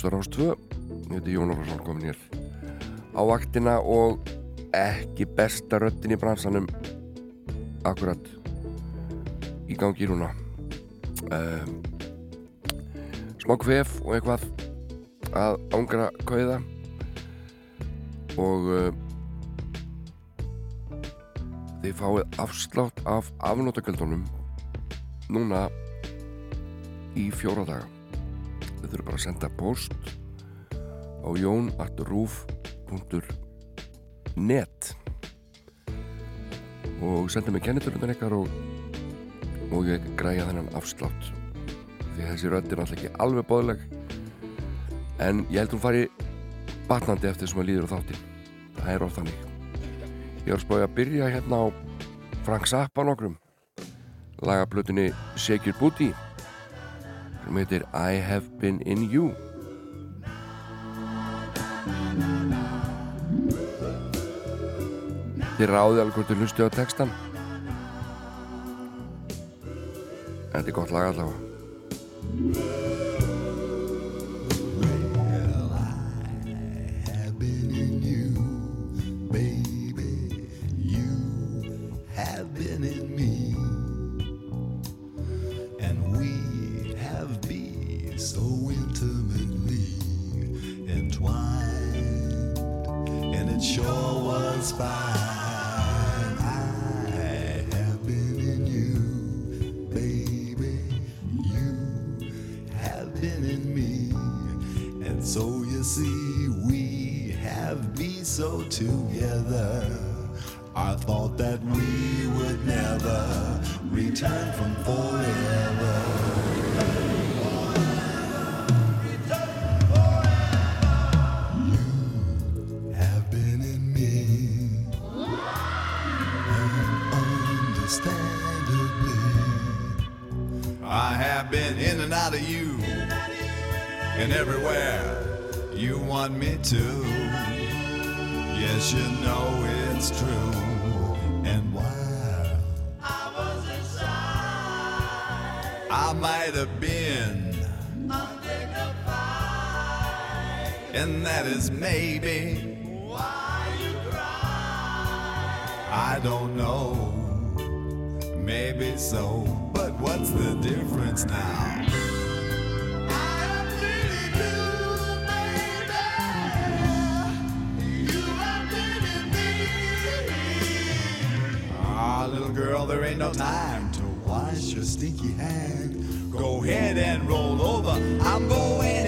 hlustar ás 2 Ég heiti Jón Orvarsson komin hér á vaktina og ekki besta röttin í bransanum. Akkurat í gangi núna. Um, smá kvef og eitthvað að ángra kauða og uh, þið fáið afslátt af afnótagjöldunum núna í fjóra daga þið þurfum bara að senda post á jón.ruf.net og senda mig kennitölunar ykkar og, og ég græja þennan afslátt. Því þessi rödd er náttúrulega ekki alveg bóðleg en ég held hún fari batnandi eftir sem að líður á þáttin það er ofta nýg ég var spáðið að byrja hérna á Frank Zappa nokkrum lagablutinni Shake Your Booty sem heitir I Have Been In You. Þið ráði alveg hvort þið hlustu á textan Þetta er gott lag allavega it sure was fine. I have been in you, baby. You have been in me. And so you see, we have been so together. I thought that we would never return from forever. It's true. And while I was inside, I might have been undignified, and that is maybe why you cry. I don't know, no time to wash your stinky hand. Go ahead and roll over. I'm going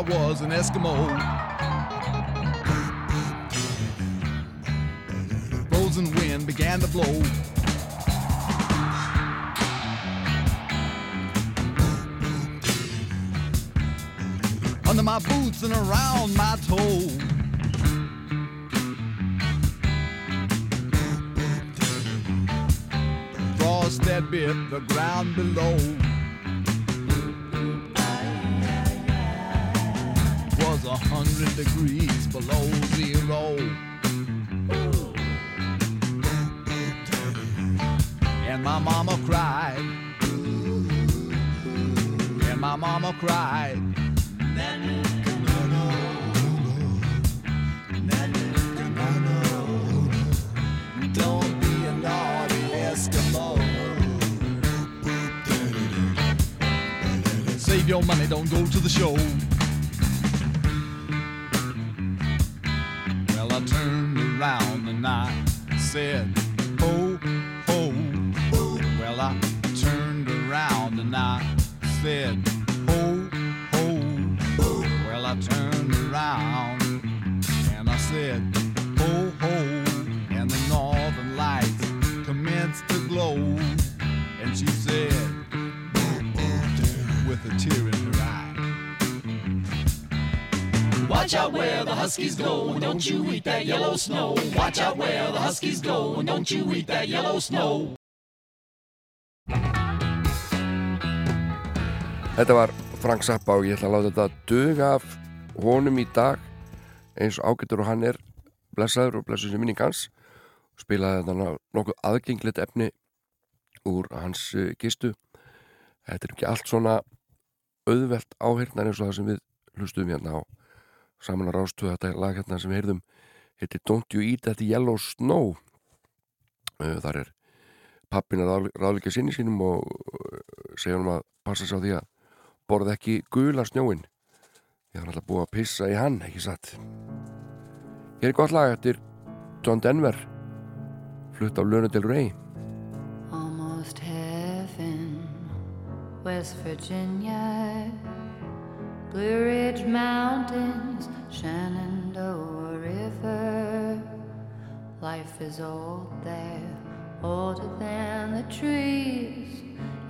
I was an Eskimo. Frozen wind began to blow. Under my boots and around my toes. Frost that bit the ground below. Hundred degrees below zero. And my mama cried. And my mama cried. Don't be a naughty Eskimo. Save your money, don't go to the show. And I said, Ho, ho. Well, I turned around and I said, huskies go, and don't you eat that yellow snow. Watch out where the huskies go, and don't you eat that yellow snow. Þetta var Frank Zappa og ég ætla að láta þetta duga af honum í dag eins ágættur og hann er blessaður og blessuð sem minning hans spilaði þetta nokkuð aðgengilegt efni úr hans gistu þetta er ekki allt svona auðvelt áhyrnar eins og það sem við hlustum hérna á saman að rástu þetta lag hérna sem við heyrðum. Heitir Don't You Eat That Yellow Snow. Uh, þar er pappin að ráðleika sinni sínum og uh, segja hann að passa sig á því að borða ekki gula snjóin ég hann alltaf búið að pissa í hann, ekki satt? Hér er gott lag eftir John Denver flutt á Luna Del Rey. Almost heaven, West Virginia, Blue Ridge Mountains, Shenandoah River. Life is old there, older than the trees,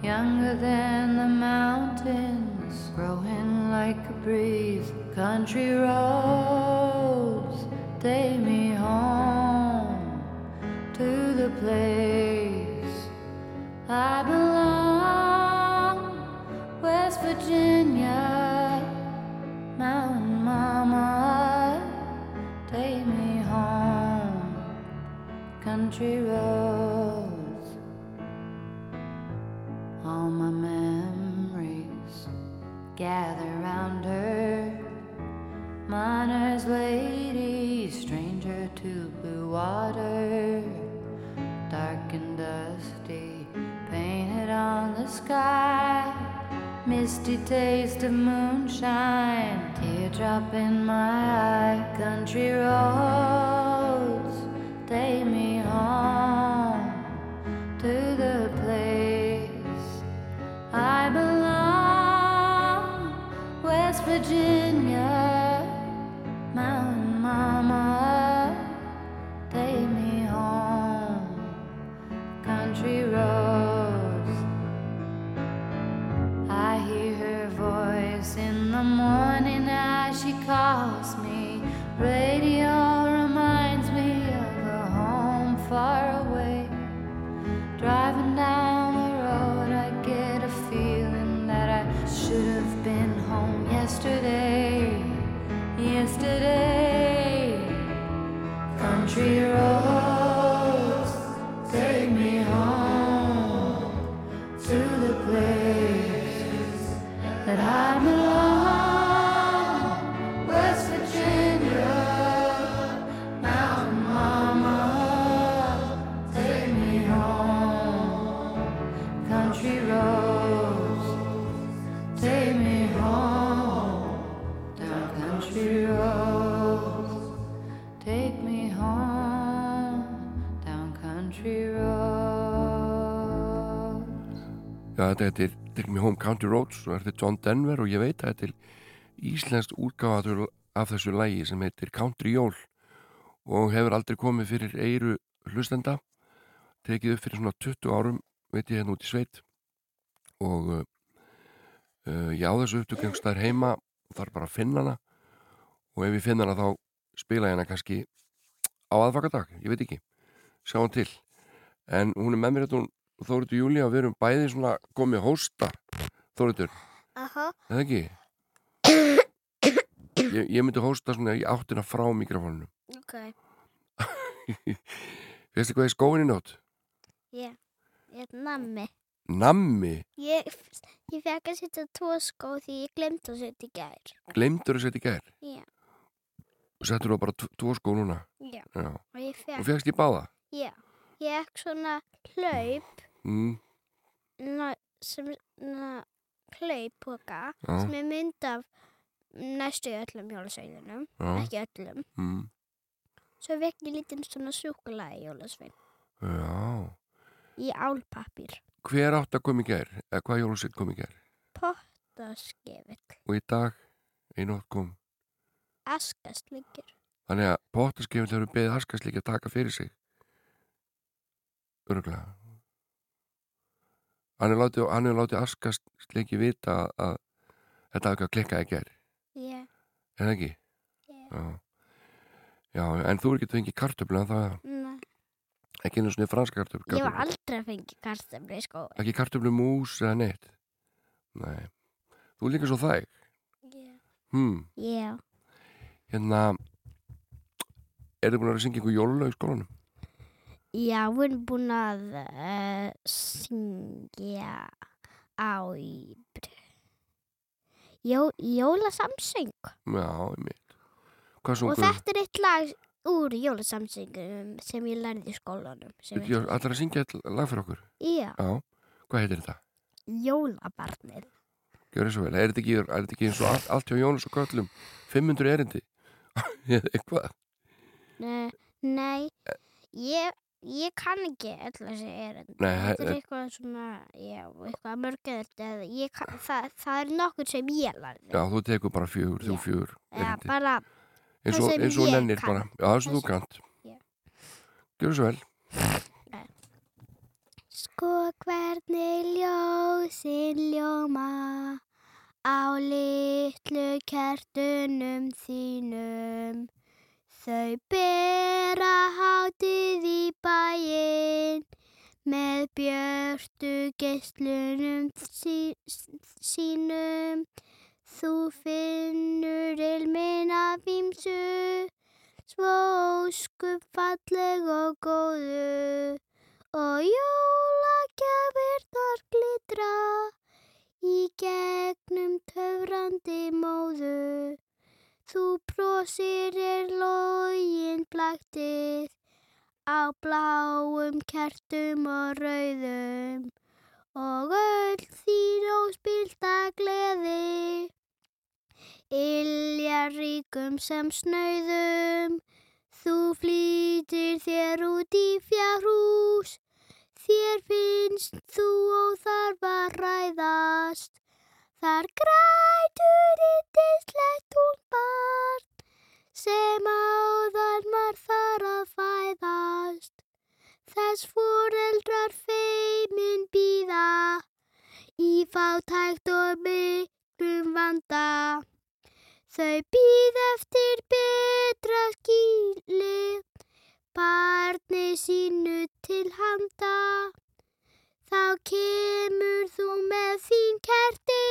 younger than the mountains, growing like a breeze. Country roads take me home to the place I belong, West Virginia, country roads, all my memories gather round her, miner's lady, stranger to blue water dark and dusty, painted on the sky. Misty taste of moonshine, teardrop in my eye. Country roads, take me country roads. I hear her voice in the morning as she calls me. Radio reminds me of a home far away. Driving down the road, I get a feeling that I should have been home yesterday. Yesterday, country roads Já, þetta heitir Take Me Home County Roads og þetta er John Denver og ég veit að þetta er íslenskt útgáfa af þessu lægi sem heitir Country Jól og hefur aldrei komið fyrir eiru hlustenda tekið upp fyrir svona 20 árum veit ég hérna út í sveit. Og uh, ég á þessu upptökjengstæðir heima og þarf bara að finna hana og ef ég finna hana þá spila ég hana kannski á aðfakadag, ég veit ekki sjáum til. En hún er með mér þetta hún Þóriður Júlía og við erum bæði svona komið hósta Þóriður, Aha. eða ekki? Ég, ég myndi hósta svona í áttina frá mikrofónunum Ok. Veistu hvað er skóin í nótt? Ég, ég er nammi. Nammi, Ég, ég fekk að setja tvo skó því ég glemt að setja í gær. glemdur að setja í gær Já, og settur þú bara tvo- skó núna já. Já. Og ég og fekk, fegst í báða já. Ég fekk svona hlaup, mm, na, sem, Já. sem er mynd af næstu öllum jólasveinunum. Ekki öllum. mm, Svo ég lítinn svona súkulæði jólasvein. já Í álpappir. Hver átt að koma í gær? Eða hvað jólusveit kom í gær? Pottaskefil. Og í dag, einótt kom Askastlingir. Þannig að pottaskefil hefur beðið Askast líka að taka fyrir sig Öruglega Hann er látið, hann er látið Askast líki vita að, að þetta ekki að klikka í gær Já. Er það ekki? Já. Já. Já, en þú er ekki fengið kartöflu en það er Nei. ekki einu svona franska kartöflu Ég var aldrei að fengi kartöflu skói. Ekki kartöflu mús eða neitt Nei Þú er líka svo þæg Já. hmm. Já. Hérna Er þið búin að vera að syngja ykkur jólulega í skólanum? Já, við erum búin að uh, syngja á Jó, jólasamsöng. Já, ég Hvað Og þetta er eitt lag úr jólasamsöngum sem ég lærði í skólanum. heitir- allar að syngja eitt lag fyrir okkur Já, Já, hvað heitir þetta? jólabarnið. Gjör svo vel, er þetta ekki, er þetta ekki eins og allt, allt hjá Jónas og Köllum 500 erindi? Eða eitthvað? Nei, nei ég, ég kann ekki öll þessi erindi. Nei, Þetta er eitthvað svona, já, eitthvað mörgöld eða ég kann, það, það er nokkur sem ég lærði. Já, þú tekur bara fjögur, þú Já. fjögur erindi bara, eins það sem eins og ég nennir kann. bara Já, það sem þú kant Já. Gjör svo vel Sko hvernig ljósin ljóma á litlu kertunum þínum. Þau bera hátið í bæinn með björtu geislunum sí, sínum. Þú finnur ilmin af ímsu, svo óskup falleg og góðu og jólagjafirnar glitra í gegnum töfrandi móðu. Þú brosir er login blaktið á bláum kertum og rauðum og öll þín óspilta gleði. Ilja ríkum sem snauðum Þú flýtir þér út í fjárhús, þér finnst þú óþarf að ræðast. Þar grætur yndislegt hún barn sem áðan var þar að fæðast. Þess foreldrar feimin býða í fátækt og miklum vanda. Þau býð eftir betra skýli, barni sínu til handa. Þá kemur þú með þín kerti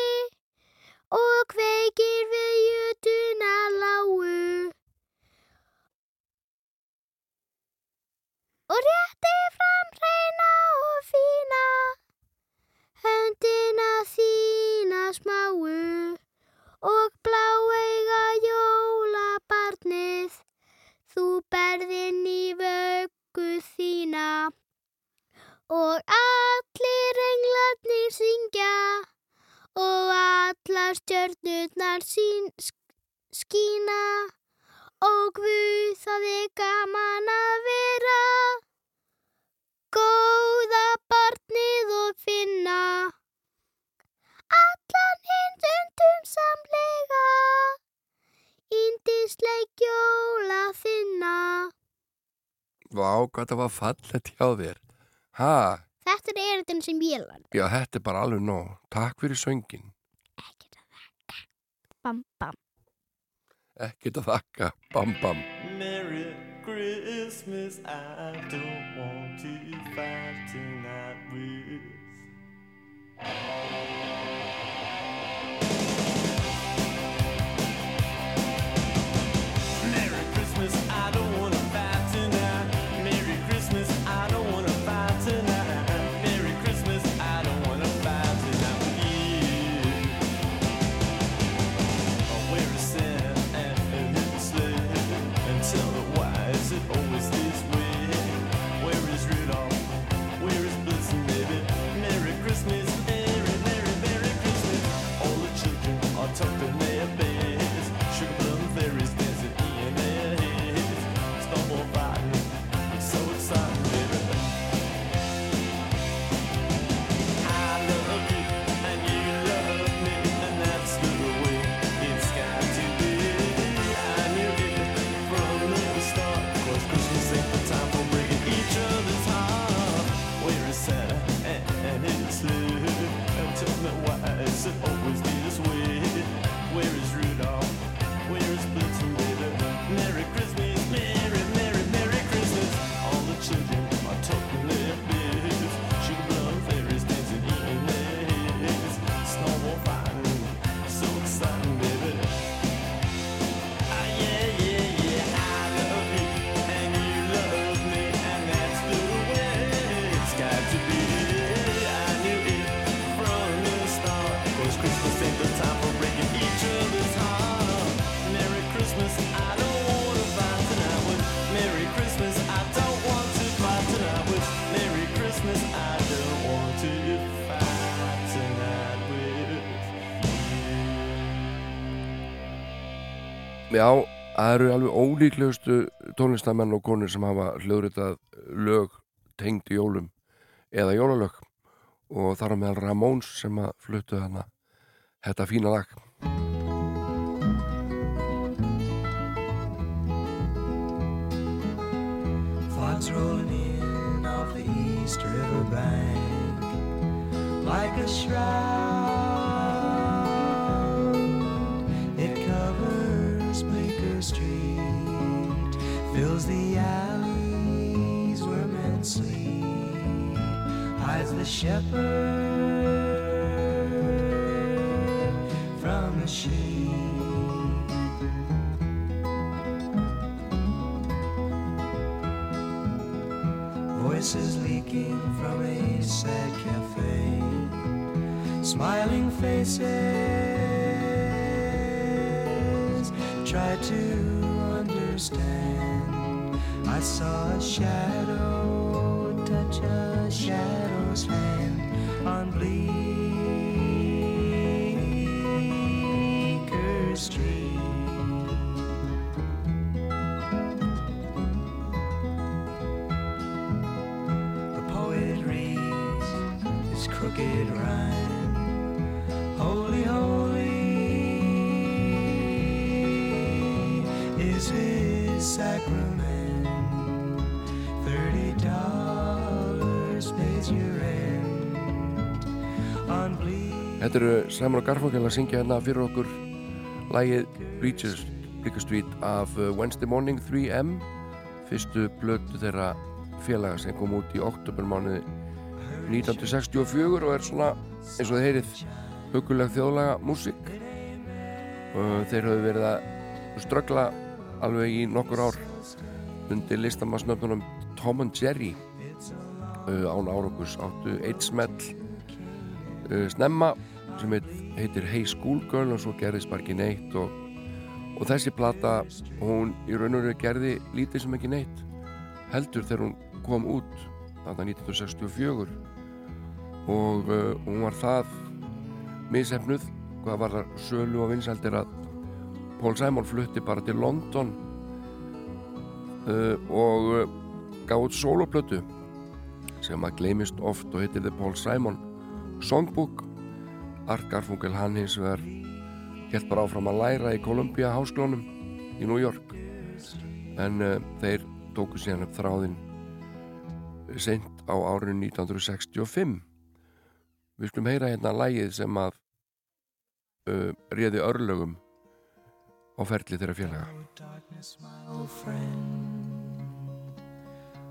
og kveikir við jötuna lágu. Og rétti fram hreina og fína, höndina þína smáu og bláeiga jólabarnið, þú berðinn í vöggu þína og allir englarnir syngja. Og allar stjörnurnar sín skína. Og Guð það er gaman að vera góða barnið og finna allan hinn stundum samlega. Índisleik jóla þinna Vá, hvað það var fallet hjá þér Ha, Þetta er erindin sem ég lærði. já, þetta er bara alveg nóg Takk fyrir söngin Ekkert að þakka. Bam, bam. Ekkert að þakka, bam bam Merry Christmas, I don't want to fight tonight with. Já, það eru alveg ólíklegustu tónlistamenn og konur sem hafa hljóðritað lög tengd jólum eða jólalög og þar á meðal Ramóns sem að fluttu hana þetta fína lag Fogs rolling in off the East River bank like a shroud. Fills the alleys where men sleep, hides the shepherd from the sheep. Voices leaking from a sad cafe, smiling faces try to understand. I saw a shadow touch a shadow's hand on Bleecker Street. The poet reads his crooked rhyme. Holy, holy is his sacrament. Þetta eru Simon og Garfunkel að syngja hérna fyrir okkur lagið Bleachers Bleecker Street af uh, Wednesday Morning 3M fyrstu blötu þeirra félaga sem kom út í oktobermánuði 1964 og er svona eins og þið heyrið huguleg þjóðlaga músík þeir hafi verið að ströggla alveg í nokkur ár undir listamannsnöfnunum Tom and Jerry án árangus áttu eitt smell uh, snemma sem heit, heitir Hey Schoolgirl og svo gerðist bara ekki neitt og, og þessi plata hún í raun og raun gerði lítið sem ekki neitt heldur þegar hún kom út þarna 1964 og uh, hún var það misefnuð hvað var það sölu og vinsældir að Paul Simon flutti bara til London. Uh, og uh, gaf út soloplötu sem að gleymist oft og heitir The Paul Simon. Songbook Art Garfunkel hann hins vegar helt bara áfram að læra í Columbia háskólanum í New York. En uh, þeir tóku síðan upp þráðinn seint á árinu 1965 við skulum heyra hérna lægið sem að uh, réði örlögum á ferli þeirra félaga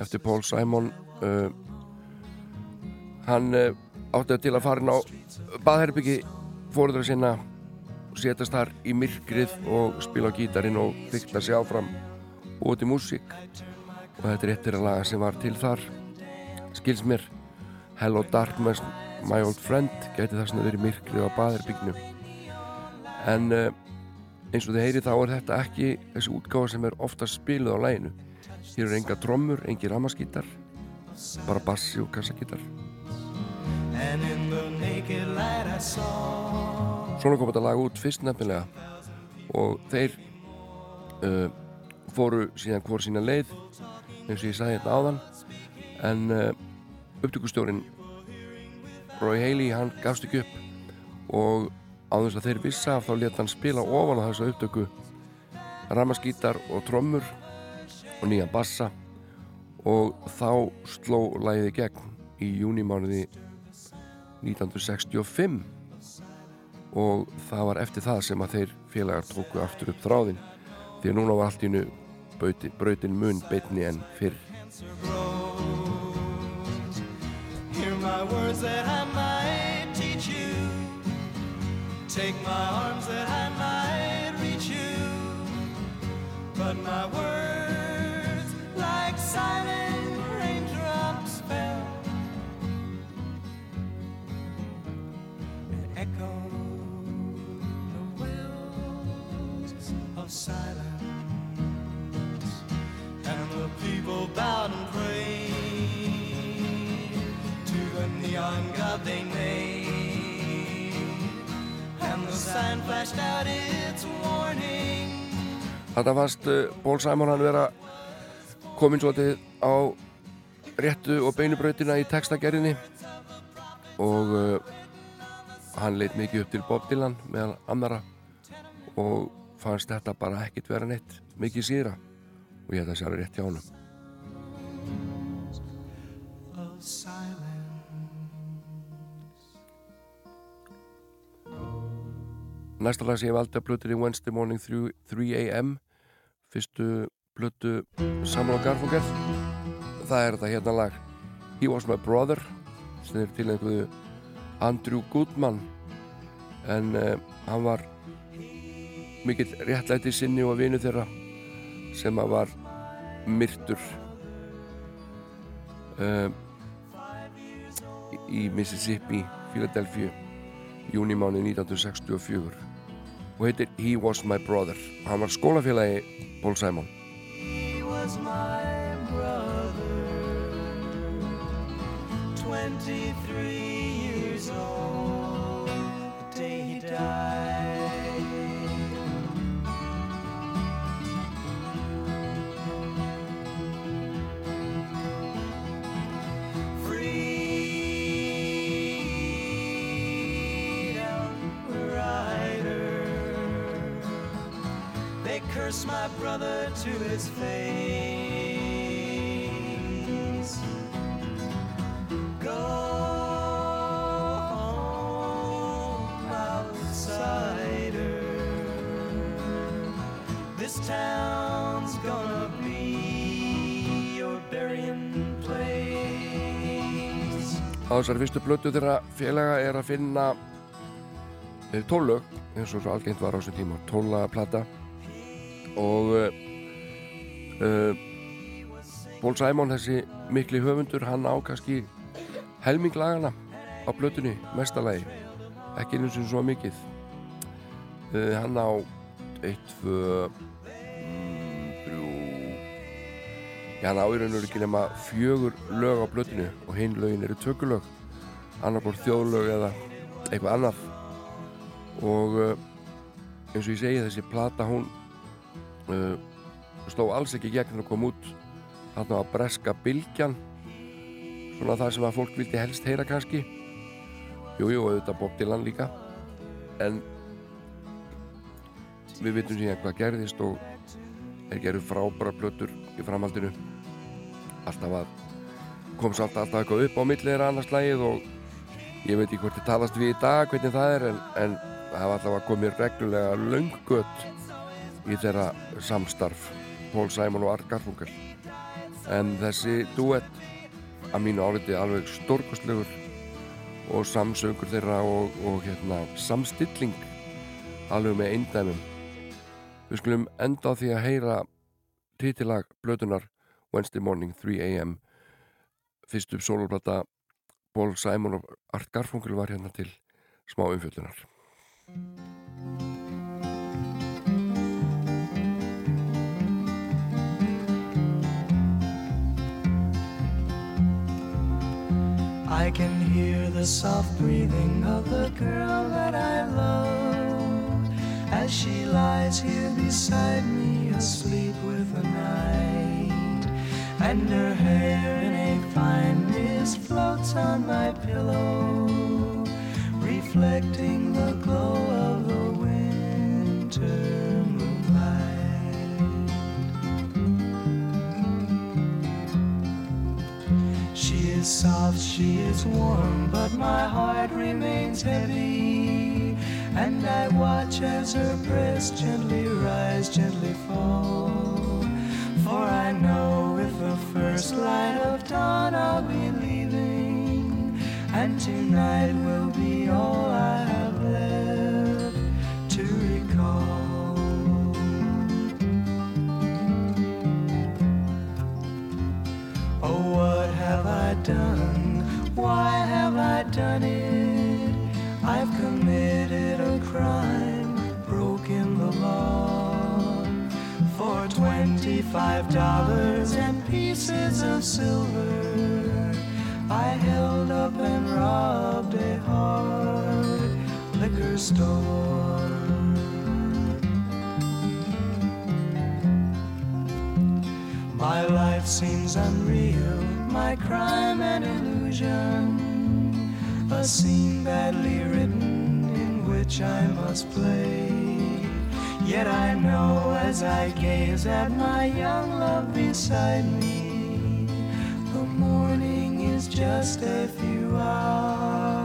eftir Paul Simon uh, hann uh, átti til að fara inn á baðherbyggi fóruðra sinna og setjast þar í myrkrið og spila á gítarinn og þykla sig áfram og til músík. Og þetta er eittir að laga sem var til þar. Skils mér Hello Darkness, my old friend gæti það svona verið myrkrið á baðherbygginu en uh, eins og þið heyri þá er þetta ekki þessi útgáfa sem er oftast spiluð á læginu hér er enga trommur, engi ramaskítar bara bassi og saw svona kom þetta lag út fyrst nefnilega og þeir uh, fóru síðan hvort sína leið eins og ég sagði hérna áðan en uh, upptökustjórin Roy Haley hann gafst ekki upp og á þess að þeir vissa þá let hann spila ofan á þessa upptöku ramaskítar og trommur og nýjan bassa. Og þá sló í gegn í júnimánuði 1965 og það var eftir það sem að þeir félagar tóku aftur upp þráðin því að núna var allt í nu brautin mun beitni en fyrr. Hear my words that I might teach you. Take my arms that I might Þetta fannst Ból Sæmon hann vera komin svolítið á réttu og beinubrautina í textagerðinni. Og uh, hann leit mikið upp til Bob Dylan meðal annara og fannst þetta bara ekkit vera neitt mikið síðra. Og ég held að það sé alveg rétt hjá honum Næsta lag sem ég valdi að plötur í Wednesday Morning 3, 3am fyrstu plötu Samuel Garfunkel. Það er þetta hérna lag. He Was My Brother sem er til einhverju Andrew Goodman. En uh, hann var mikill réttlæti sinni og vinu þeirra sem að var myrtur uh, í Mississippi, Philadelphia júnimáni 1964 og heitir He Was My Brother. Hann var skólafélagi Paul Simon. He was my brother, 23 years old, the day he died. Curse my brother to his face. Go home, outsider. This town's gonna be your burying place. á þessari fyrstu blötu þeirra félaga er að finna eh, tólög eins og svo algengt var á þessum tíma tólaplata og uh, Paul Simon þessi mikli höfundur hann á kannski helming lagana á blötunni mestalagi ekki eins og svo mikið. Uh, hann á 1, 2 3 Já, hann á í raun og ekki nema fjögur lög á blötinu og hinn lögin eru tökulög. Annarkvort þjóðlög eða eitthvað annað. Og uh, eins og ég segi þessi plata hún uh, sló alls ekki gegn að koma út. Hann á að breska bylgjan svona það sem að fólk vildi helst heyra kannski. Jújú, jú, auðvitað Bob Dylan líka. En við vitum síðan hvað gerðist og er gerðu frábæra plötur í framhaldinu. Alltaf að kom samt alltaf eitthvað upp á millið er annars lægið og ég veit ekki hvort þið talast við í dag hvernig það er en, en það hafa alltaf að komið reglulega laungött í þeirra samstarf Paul Simon og Art Garfunkel. En þessi duett að mínu áliti alveg stórkostlegur og samsöngur þeirra og, og hérna, samstilling alveg með eindæmum. Við skulum enda á því að heyra titilag blötunar Wednesday Morning 3am fyrst upp soloplata Paul Simon og Art Garfunkel var hérna til smá umfjöldunar I can hear the soft breathing of the girl that I love as she lies here beside me, asleep with the night. And her hair in a fine mist floats on my pillow, reflecting the glow of the winter is soft, she is warm, but my heart remains heavy. And I watch as her breast gently rise, gently fall. For I know with the first light of dawn I'll be leaving. And tonight will be all I have have I done? Why have I done it? I've committed a crime, broken the law. For twenty-five dollars and pieces of silver, I held up and robbed a hard liquor store. My life seems unreal, my crime and illusion, a scene badly written in which I must play. Yet I know as I gaze at my young love beside me, the morning is just a few hours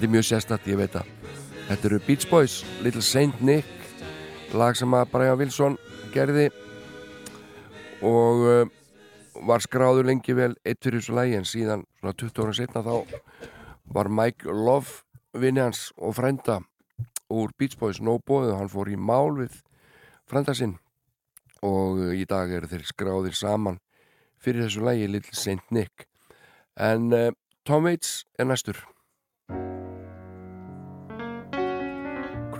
Þetta er mjög sérstætt, ég veit það. Þetta eru Beach Boys, Little Saint Nick, lag sem að Brian Wilson gerði og uh, var skráður lengi vel eitt fyrir þessu lagi en síðan svona 20 ára setna þá var Mike Love vinni hans og frænda úr Beach Boys no bóðu, hann fór í mál við frænda sinn. Og uh, í dag eru þeir skráðir saman fyrir þessu lagi Little Saint Nick. En uh, Tom Waits er næstur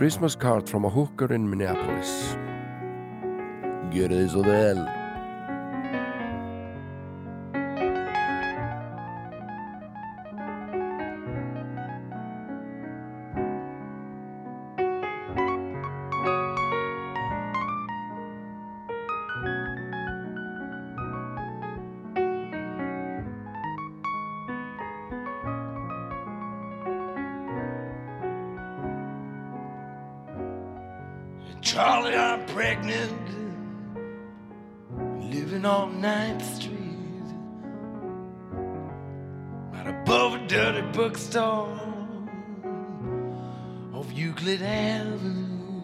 Christmas card from a hooker in Minneapolis. Gjörðu þið svo vel Charlie, I'm pregnant, living on 9th Street, right above a dirty bookstore off Euclid Avenue.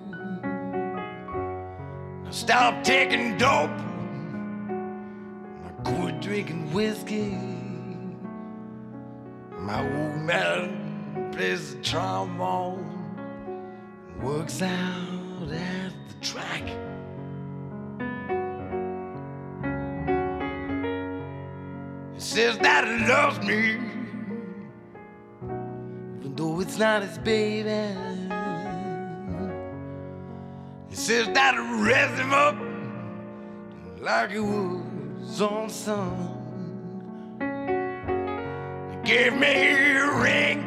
I stopped taking dope, I quit drinking whiskey. My old man plays the trombone. Works out at the track. He says that he loves me, even though it's not his baby. He says that he raised him up like he was on son. He gave me a ring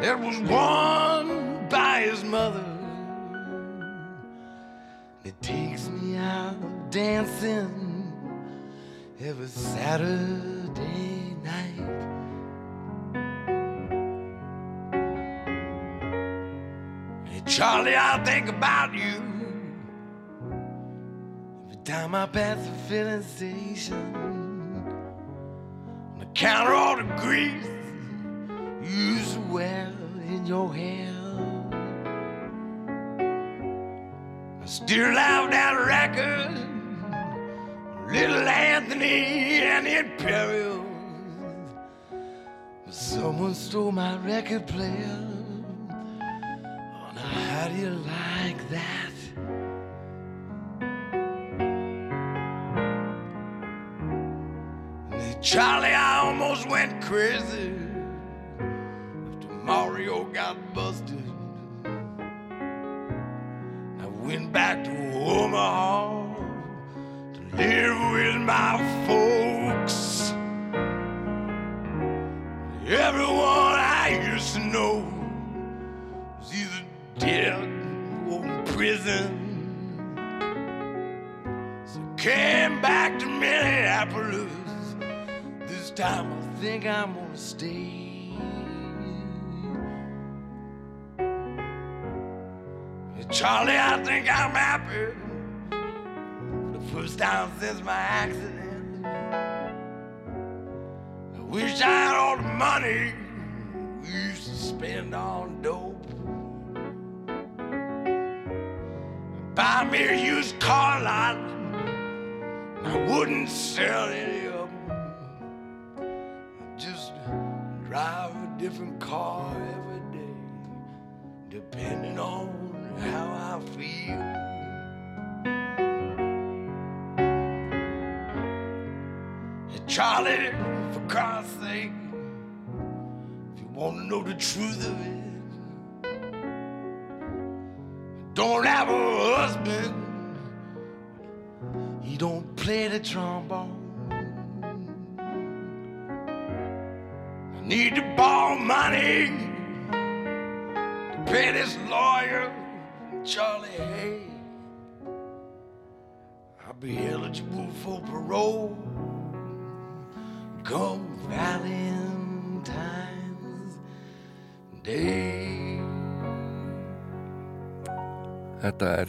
that was won by his mother. Dancing every Saturday night. Hey, Charlie, I think about you every time I pass the filling station. On the counter, all the grease you wear in your hair. I still have that record, Little Anthony and the Imperials. Someone stole my record player. Oh, now how do you like that? Charlie, I almost went crazy after Mario got busted. I went back to Omaha live with my folks. Everyone I used to know was either dead or in prison. So I came back to Minneapolis. This time I think I'm gonna stay. Charlie, I think I'm happy first time since my accident. I wish I had all the money we used to spend on dope. Buy me a used car lot, I wouldn't sell any of them. Just drive a different car every day, depending on how I feel. Charlie, for God's sake, if you want to know the truth of it, don't have a husband. He don't play the trombone. I need to borrow money to pay this lawyer, Charlie Hay. I'll be eligible for parole come Valentine's Day. Þetta er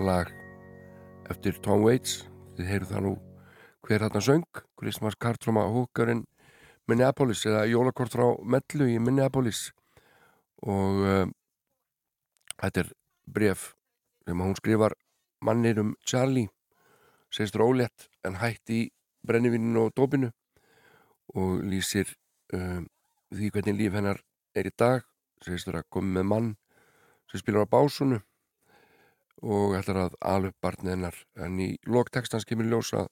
lag eftir Tom Waits. Þið heyrðu það nú hver þarna söng Christmas Card from a Hooker in Minneapolis eða jólakort frá Mellu í Minneapolis. Og uh, þetta er bref sem hún skrifar mannir um Charlie. Segist rólegt en hætti í brennivíninu og dópinu og lýsir um, því hvernig líf hennar er í dag. Segist vera komið með mann sem spilar á básunu og ætlar að alveg barnið hennar. En í loktekstans kemur í ljós að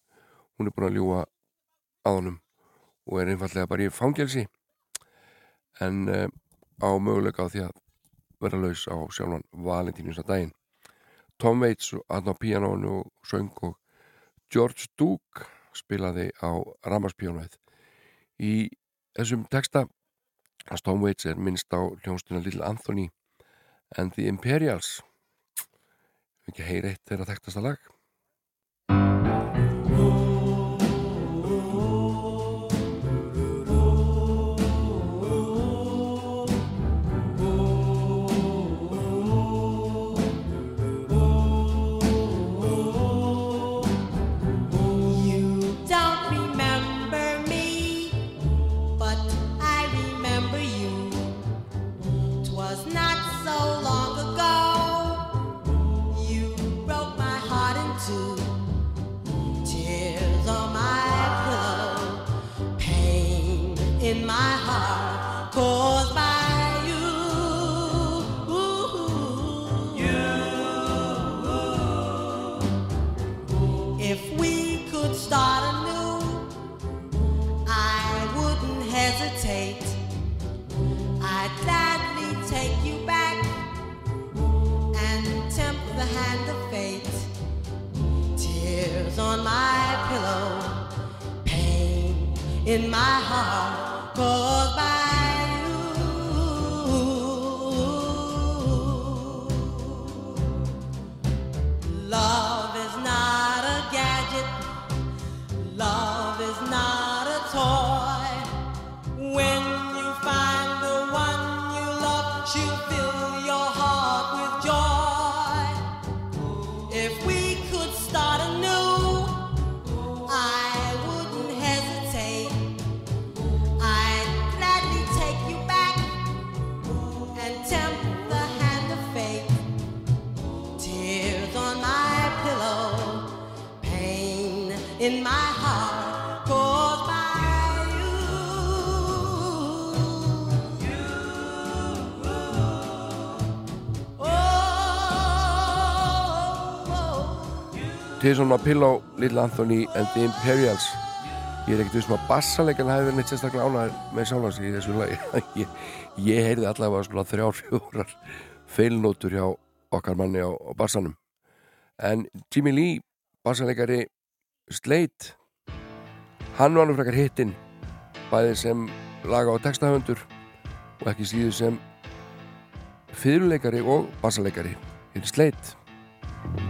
hún er búin að ljúa að honum og er einfallega bara í fangelsi. En uh, á möguleika á því að vera laus á sjálfan Valentínus að daginn. Tom Waits hann á píanónu og söng og George Duke spilaði á ramaspíanóið í þessum texta. Að Tom Waits er minnst á hljónstuna Little Anthony and the Imperials. Ekki heyri eitt þeirra þekktasta lag in my heart. Caused by Tears on my pillow, Little Anthony and the Imperials? Ég er ekkert við sem að bassalegan hafi verið neitt sérstaklega ánæður með sjálfans í þessu lagi. Ég, ég heyrði allavega svona þrjár fjórar feilnótur hjá okkar manni á, á bassanum. En Jimmy Lee bassalegari Slate hann var nú frekar hittinn bæði sem laga og textahöndur og ekki síður sem fyrirleikari og bassalegari í Slate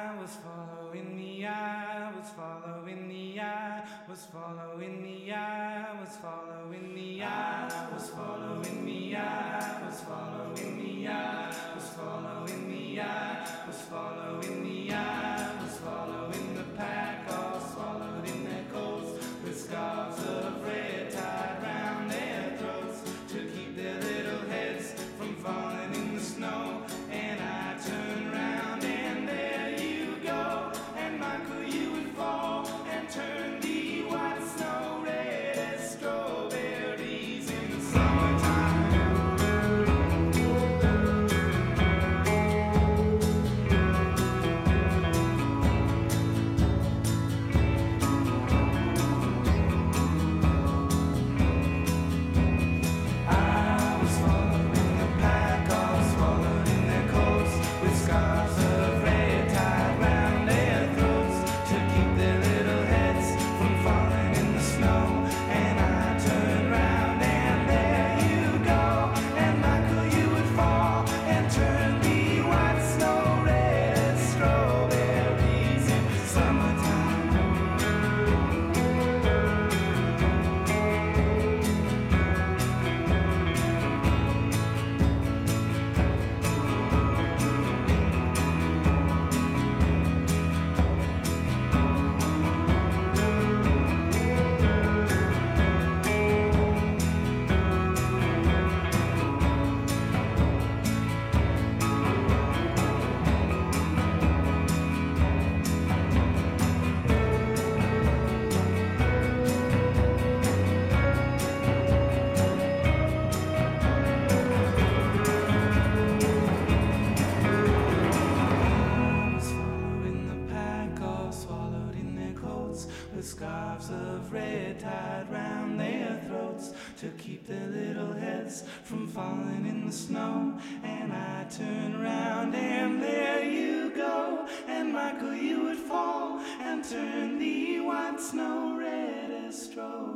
to keep their little heads from falling in the snow. And I turn around and there you go. And Michael, you would fall and turn the white snow red as straw.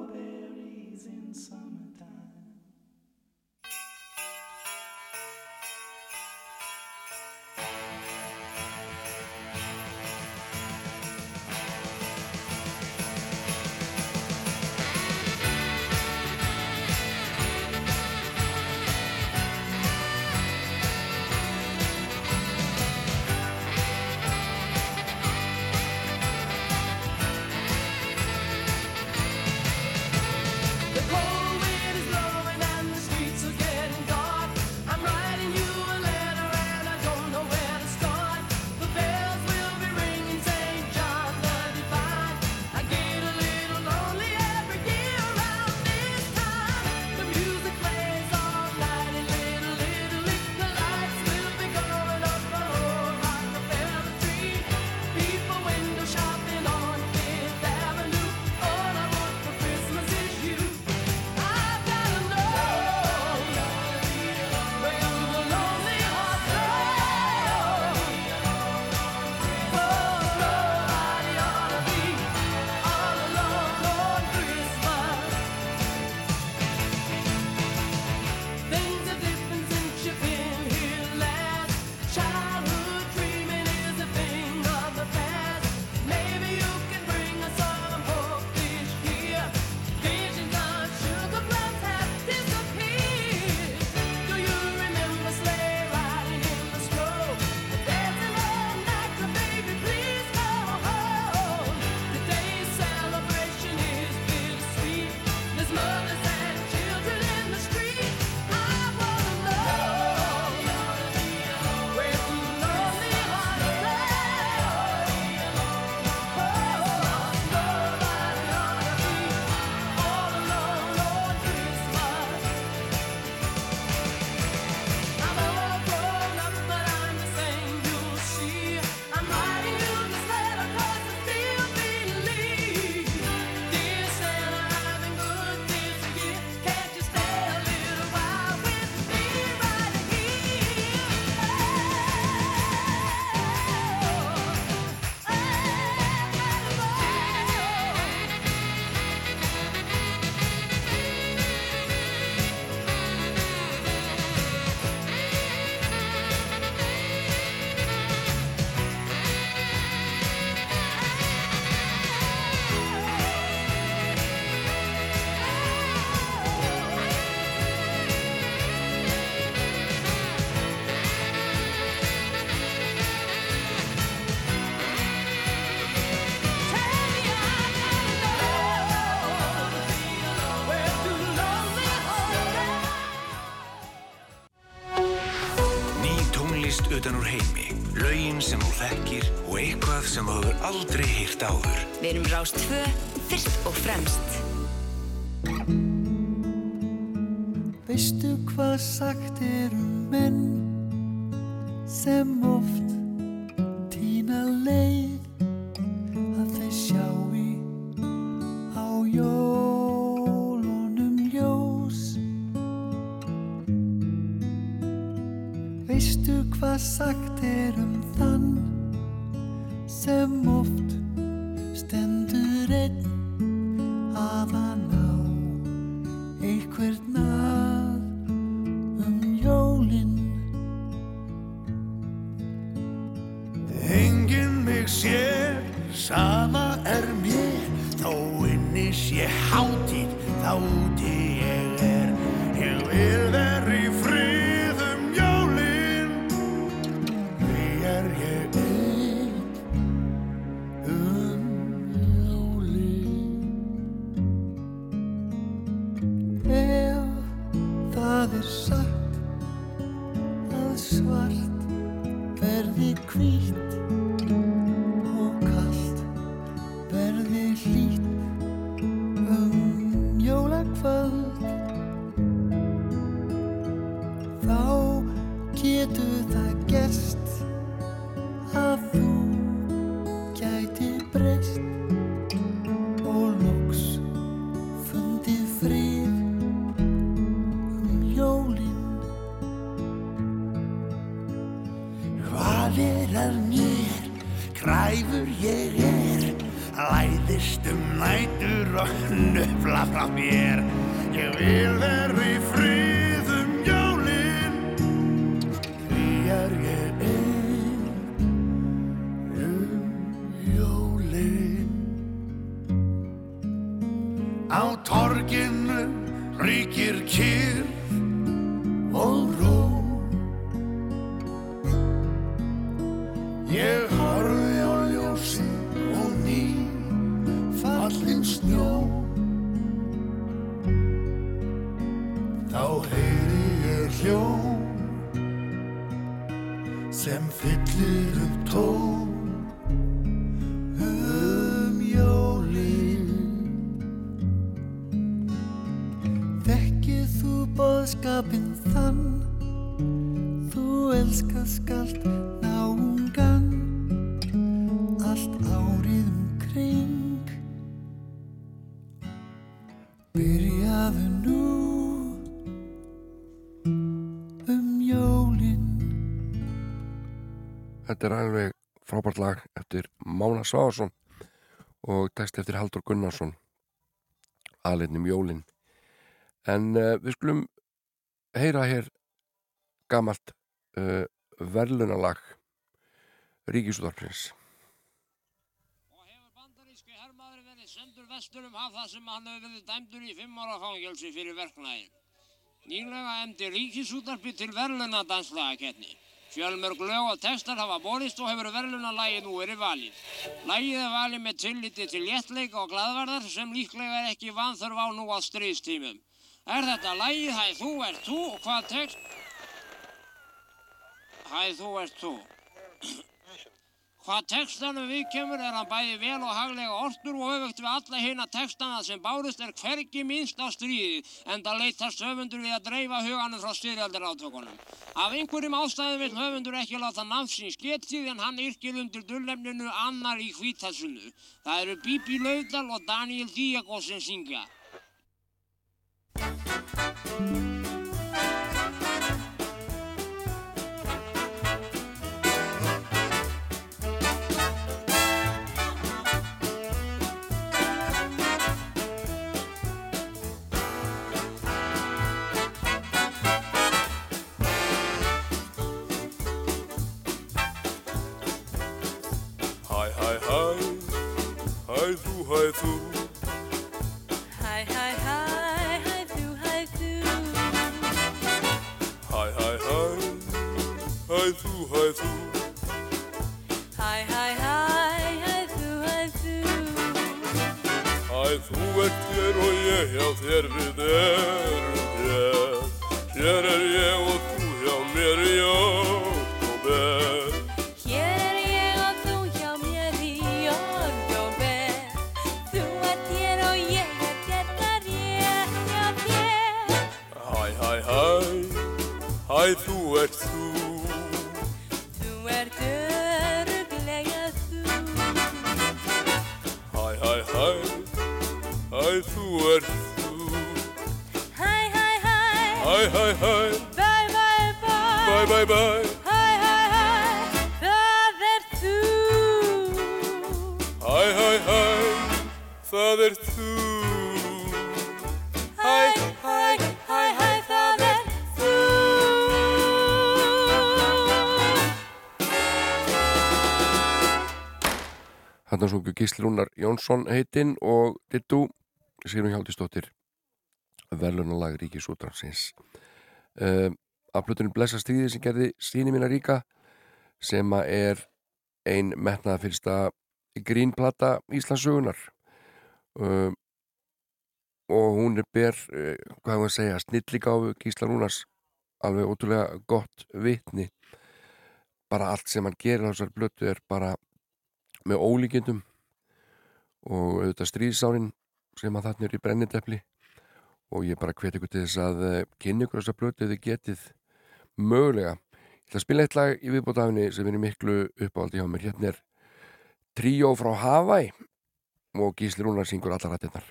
Þekkir og eitthvað sem þú hefur aldrei heyrt áður. Við erum Rás 2, fyrst og fremst. Veistu hvað sagt er torginu ríkir kyrr og Þetta er alveg frábært lag eftir Mána Sváðarsson og text eftir Haldur Gunnarsson aðleinnum Jólin en uh, við skulum heyra hér gamalt uh, verðlunalag Ríkisúðarprins sendur vestur um haf þar sem hann hefur verið dæmdur í fimm ára fangelsi fyrir verknægin. Nýlega emdi ríkisútarpi til verðluna danslagakettni. Fjölmörg lög og textar hafa borist og hefur verðlunalagi nú verið valið. Lagið er valið með tilliti til léttleika og gladvarðar sem líklega er ekki vanþörf á nú á stríðstímum. Er þetta lagið Hæ þú ert þú og hvað text? Hæ þú ert þú. Hvað textanum við kemur er hann bæði vel og haglega ortur og öfugt við alla hina textana sem bárust er hvergi minnst á stríðið en það leitast höfundur við að dreifa huganum frá styrjaldir átökunum. Af einhverjum ástæðum vil höfundur ekki láta nafnsins getið en hann yrkir undir dullefninu annar í hvítasunnu. Það eru Bibi Laudal og Daniel Diago sem syngja. Hæ þú, hæ þú Hæ, hæ, hæ, hæ þú, hæ þú. Hæ, hæ, hæ, hæ þú, hæ þú. Hæ, hæ, hæ, hæ þú, hæ þú. Hæ, þú ert hér og ég hjá þér við erum hér. Hér er ég og þú Æ, þú ert þú Þú ert öruglega þú Hæ, hæ, hæ Æ, þú ert þú Hæ, hæ, hæ Hæ, hæ, hæ Bye, bye, bye. Bye, bye, bye Þarna sungu Gísli Rúnar Jónsson heitinn og Dittu Sigrun Hjaldistóttir verðlunalag Ríkisútransins uh, af plötunum Blessa stríði sem gerði síni mína ríka sem að er ein metnaða fyrsta grínplata Íslandsugunar uh, og hún er ber uh, hvað hefur að segja, snilligáfu Gísla Rúnars alveg ótrúlega gott vitni. Bara allt sem hann gerir á þessar blötu er bara með ólíkindum og auðvitað stríðsárin sem að þarna er í brennindepli og ég bara hvet ykkur til þess að eh, kynna ykkur þessar blötu eða getið mögulega. Ég ætla að spila eitt lag í viðbótafinni sem er miklu uppáhaldi hjá mér. Hérna er Tríó frá Hawaii og Gísli Rúnar syngur allar rættinnar.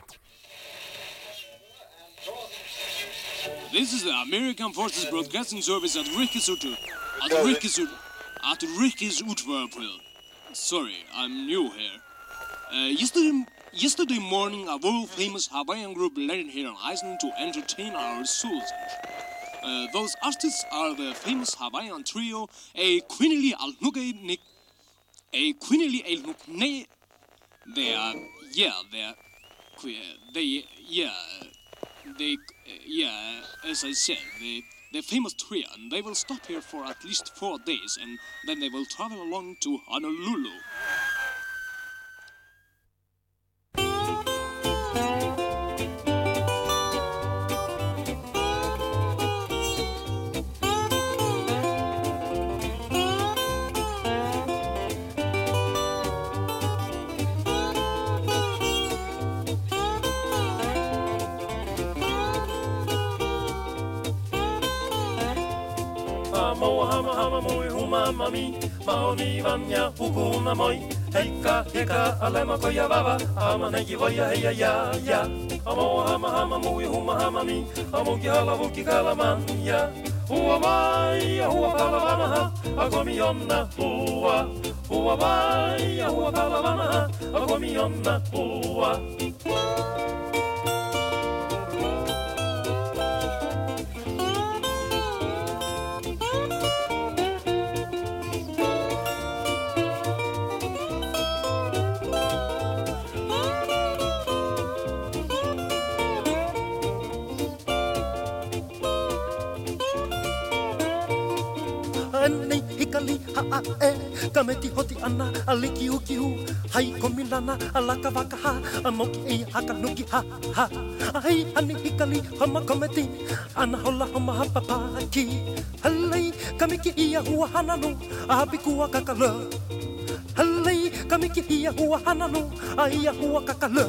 This is the American Forces Broadcasting Service at Rikisutu. At Rikisutu. At Rikisutu. Sorry, I'm new here. Uh, yesterday, yesterday morning, a world famous Hawaiian group landed here on Iceland to entertain our souls. Uh, those artists are the famous Hawaiian trio, a Quinili Alnuke a Quinili Alnuke. They are, yeah, they're, que- they, yeah, they, yeah, as I said, they, they're famous trio, and they will stop here for at least four days, and then they will travel along to Honolulu. Mui humama mi Maoni vanya hukuna moi. Heika heka alema koya vava. Ama negi voya heya ya ya Moa hama hama mui huma hama mi. Amuki hala vuki kala man ya Hua vai ya hua kala vana ha Agomi onna hua Hua vai ya hua kala vana ha Agomi onna hua hikali, ha a e Ka meti hoti ana, a liki uki hu Hai komi lana, a laka waka ha A moki e haka nuki ha ha. A hei ani hikali, hama kometi. Ana hola hama hapa paki Halei, ka miki ia hua hananu A hapi kua kakala Halei, ka miki ia hua hananu A ia hua kakala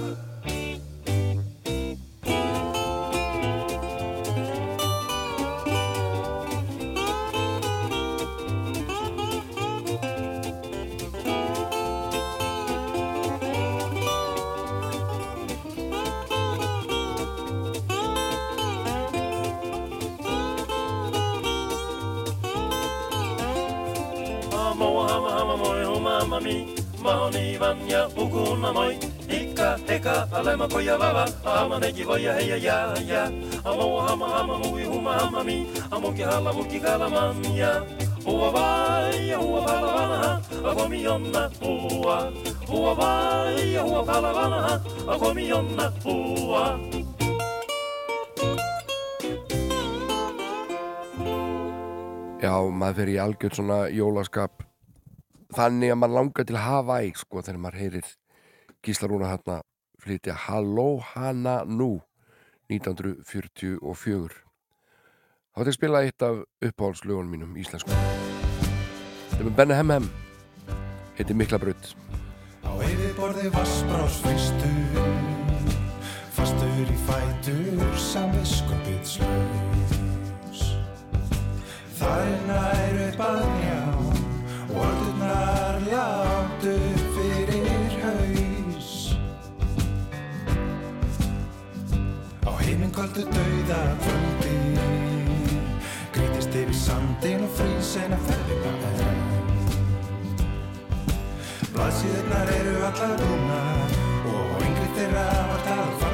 alema koya vava Ama negi voya heya ya ya Moa hama hama mui huma hama mi. Amuki hala vuki kala man ya. Hua vai hua pala vana ha. Akomi onna hua. Hua vai hua pala vana ha. Akomi onna hua. Já, maður fer í algjörn svona jólaskap. Þannig að maður langar til Hawaii sko þegar maður heyrir Gísla Rúna hérna flytja Halló hana nú 1944 Þá ætti að spila eitt af uppáhaldslögunum mínum íslensku. Þetta er með Benny Hem Hem. Heitir Mikla Brutt Á yfirborði vassbrás fyrstur Fastur í fætur Samviskupið slaus Staðirnar upp að njá Heiminkvöldu dauða kvöldi. Grítist yfir sandin og frísin að ferðina er Blaðsíðurnar eru allar búnar og yngri þeirra var það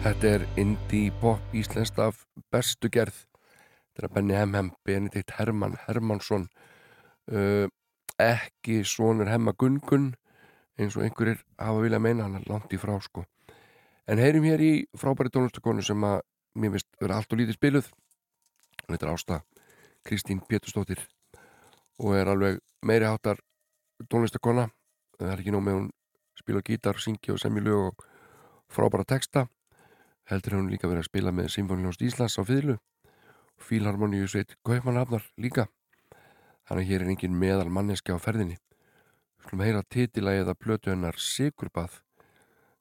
Þetta er indie pop íslenskt af bestu gerð. Þetta er Benny Hemhem, Benedikt Hermann Hermannsson. Uh, ekki sonur Hemma Gungun eins og einhverjir hafa viljað meina hann er langt í frá sko. En heyrim hér í frábæri tónlistakonu sem að mér finnst vera allt og lítið spiluð. Þetta er Ásta Kristín Pétursdóttir og er alveg meiri háttar tónlistakona. Það er ekki nóg með hún spila gítar, syngja og semja lög og frábæra texta heldur hefur hún líka verið að spila með Sinfoniljónst Íslands á fyrlu og Fílharmoníu sveit Kaupmannhafnar líka. Þannig að hér er engin meðal manneski á ferðinni. Við skulum heyra titilagið að plötu hennar Sigurbað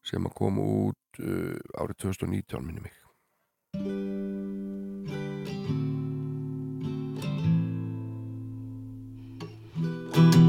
sem að koma út uh, árið 2019 minni mig. Í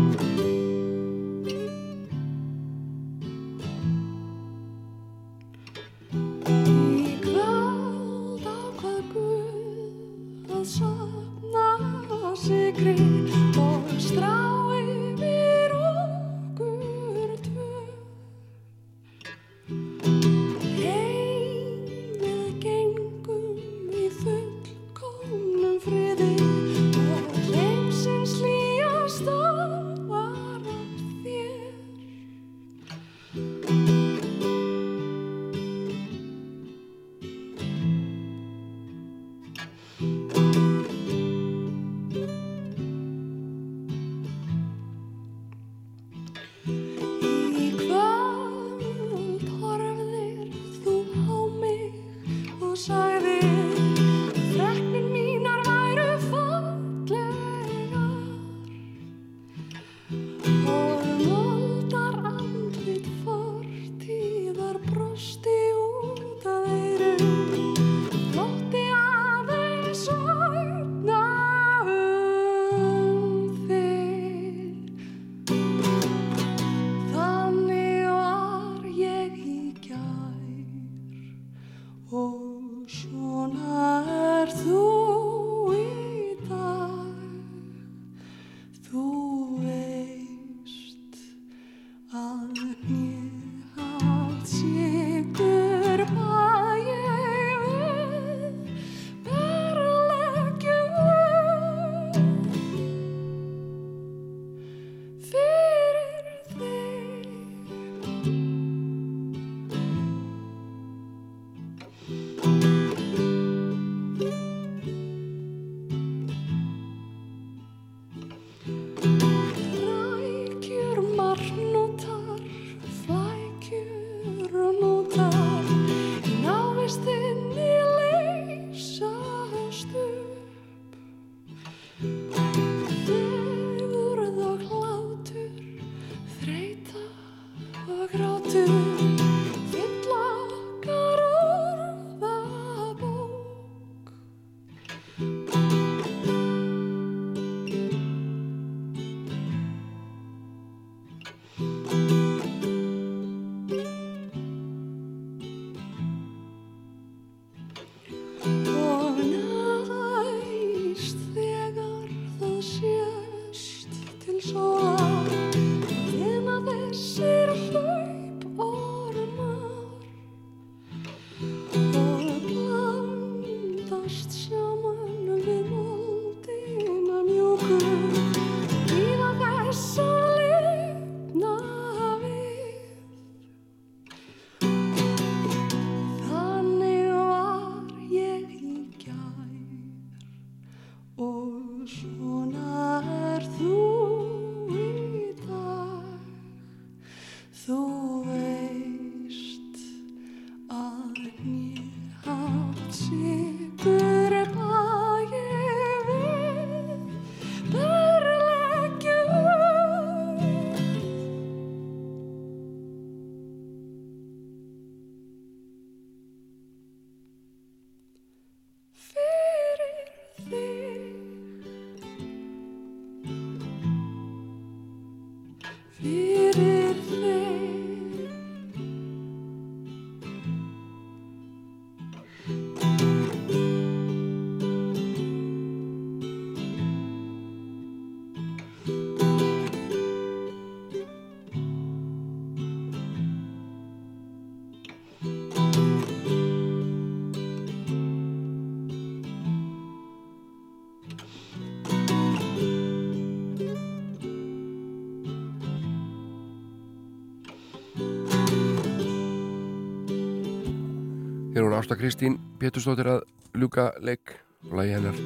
Ásta Kristín Pétursdóttir að ljúka leik. Og lagi hennar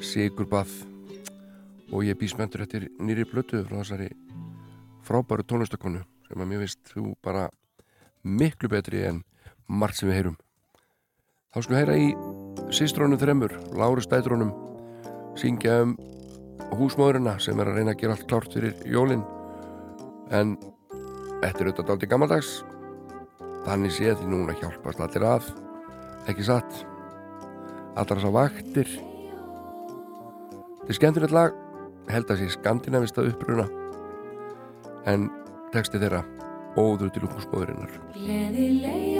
Sigurbað og ég býst mentur eftir nýri blötu frá þessari frábæru tónlistakonu sem að mér finnst þú bara miklu betri en margt sem við heyrum. Þá skulum við heyra í sístrónum þremur, Láru Stætrónum syngja um húsmóðurina sem er að reyna að gera allt klárt fyrir jólin. En er auðvitað dálítið gammaldags þannig sé því núna hjálpast allir að ekki satt? Allar þessar vaktir. Þetta er skemmtilegt lag. Held að sé skandinavista uppruna. En texti þeirra óður til húsmóðurinnar Gleðileg jól. Jólin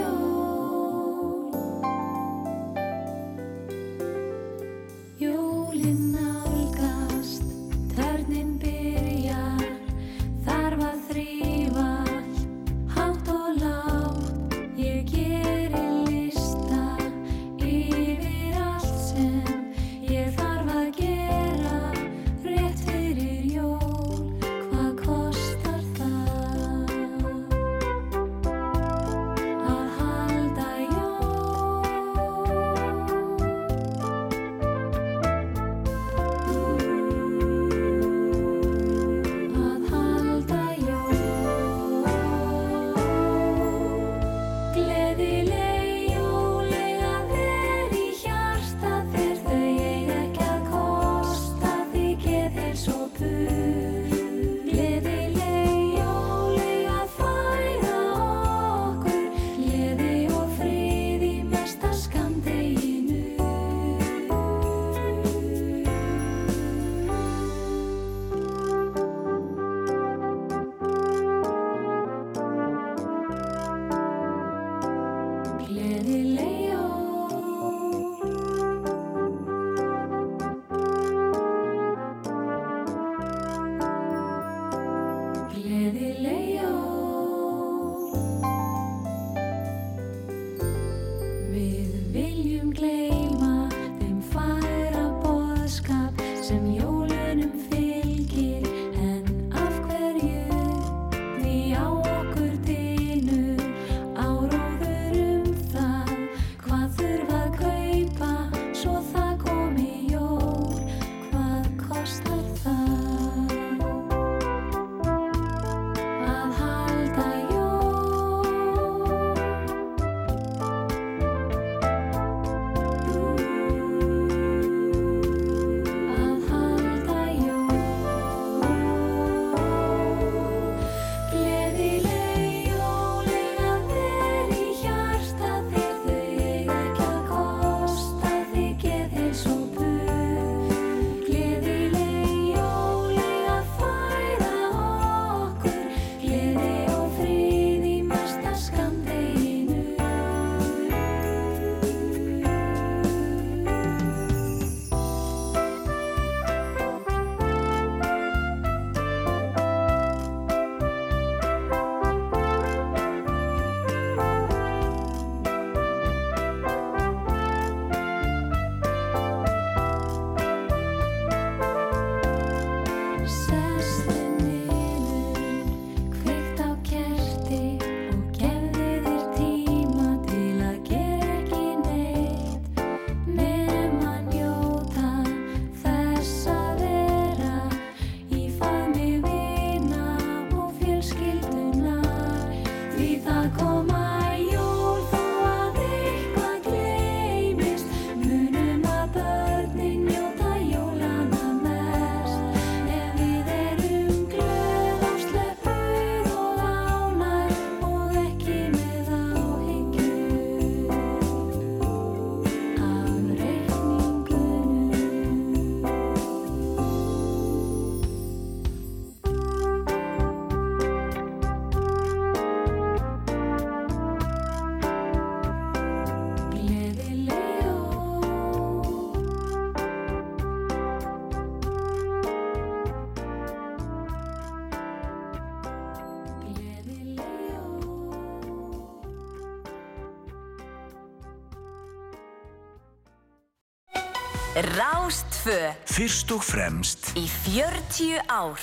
Rástfö Fyrst og fremst. Í 40 ár.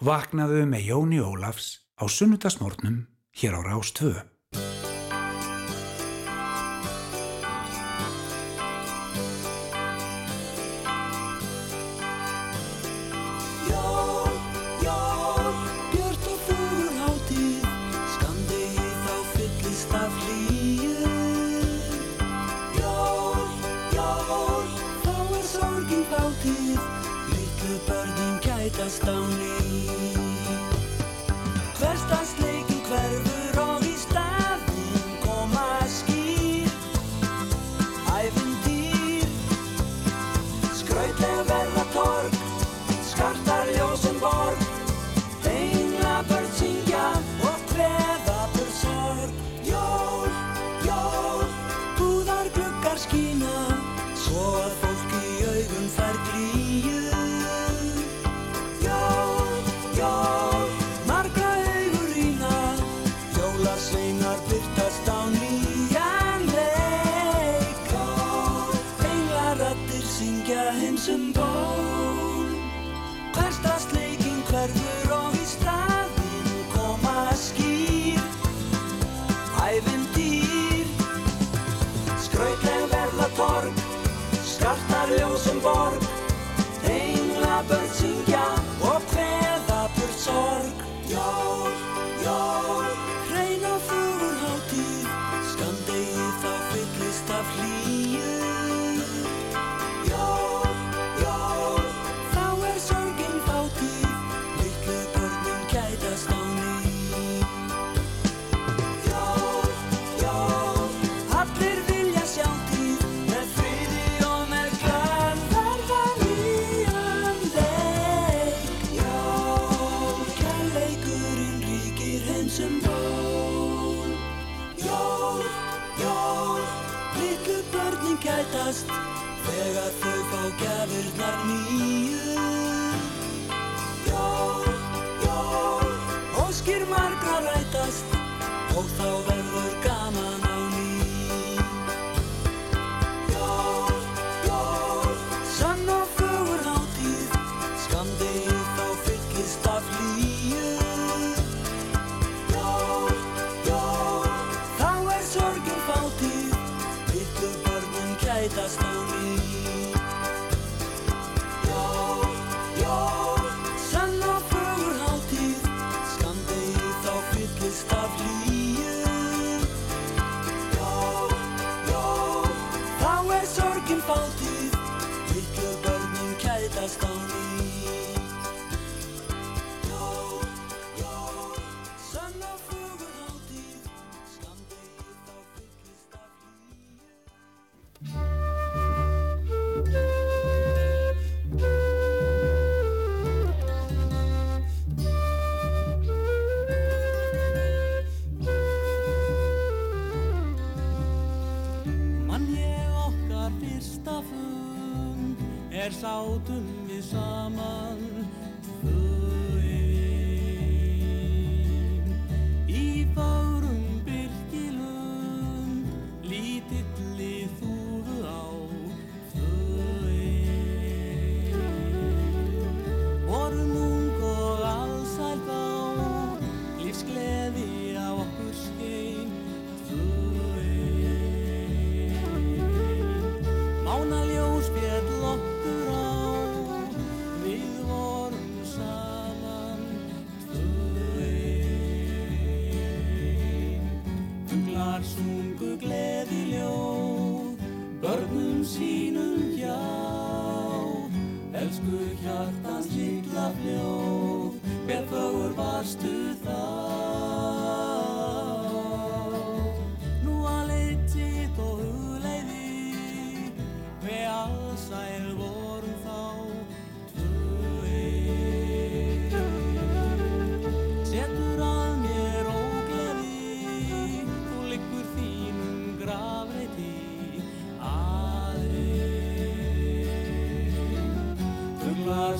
Vaknaðu með Jóni Ólafs á sunnutasmórnum hér á Rástfö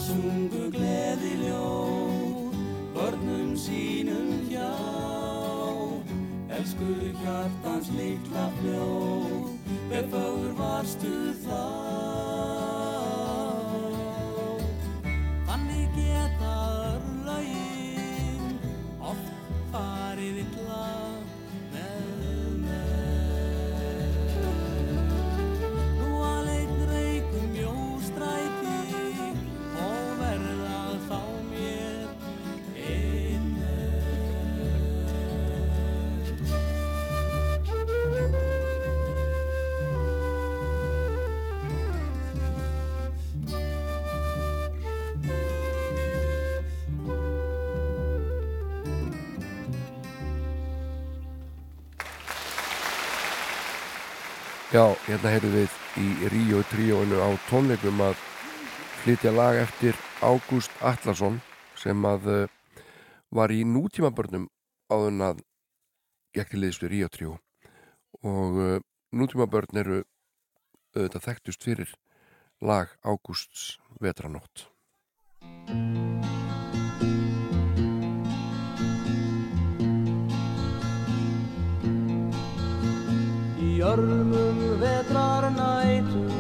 sungu gleði ljóð, börnum sínum hjá. Elsku hjartans litla fljóð, befáður varstu þá. Já, hérna heyrðum við í Ríó tríóinu á tónleikum að flytja lag eftir Ágúst Allarsson sem að uh, var í nútíma börnum áðun að ekki liðstu Ríó tríó og eh, uh, nútíma börn eru auðvitað þekktust fyrir lag Ágústs vetranótt. björnum vetrar nætum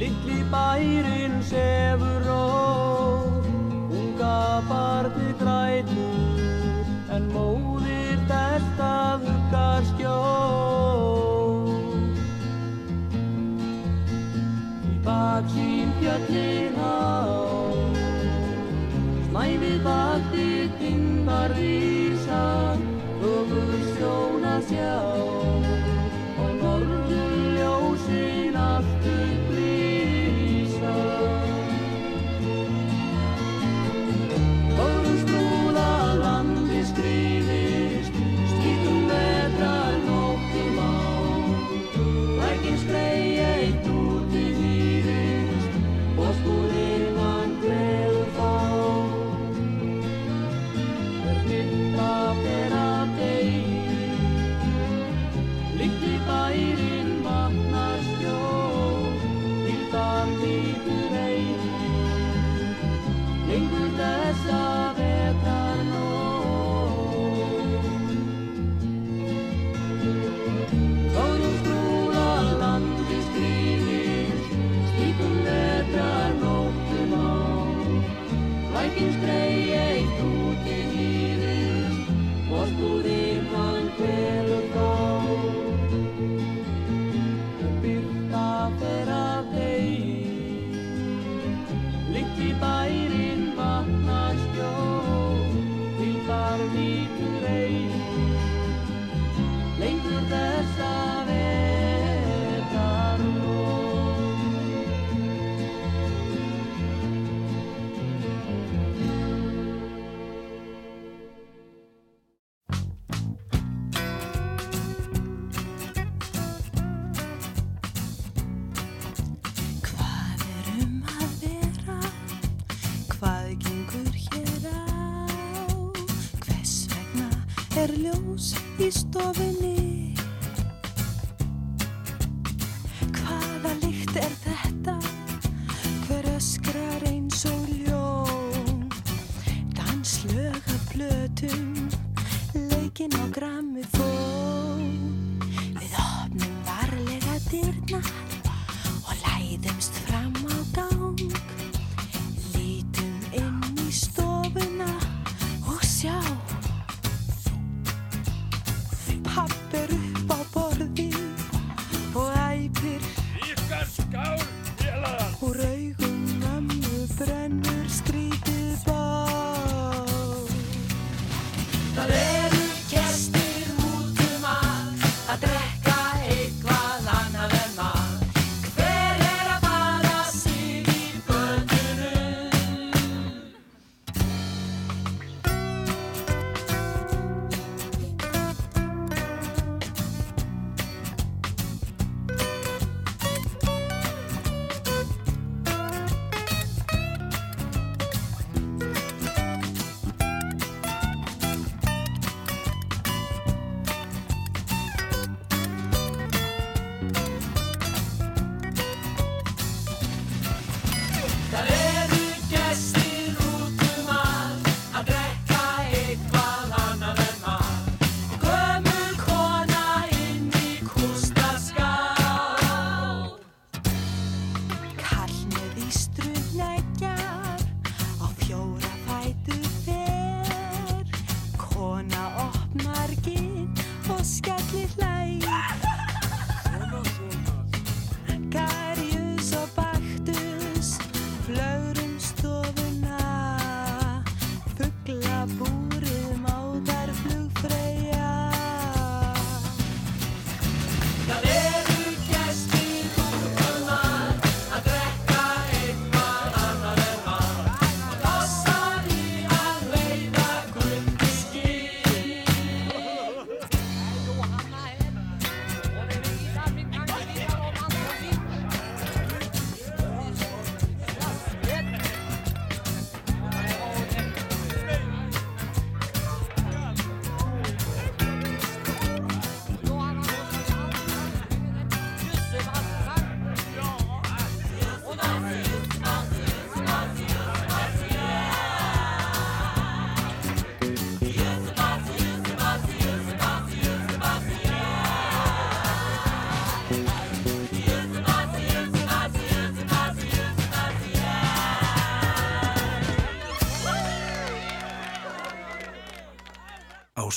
litli bærin sefur og unga barni grætur. En móðir þetta huggar skjól í baksín björnir á snæfið vakti tindar í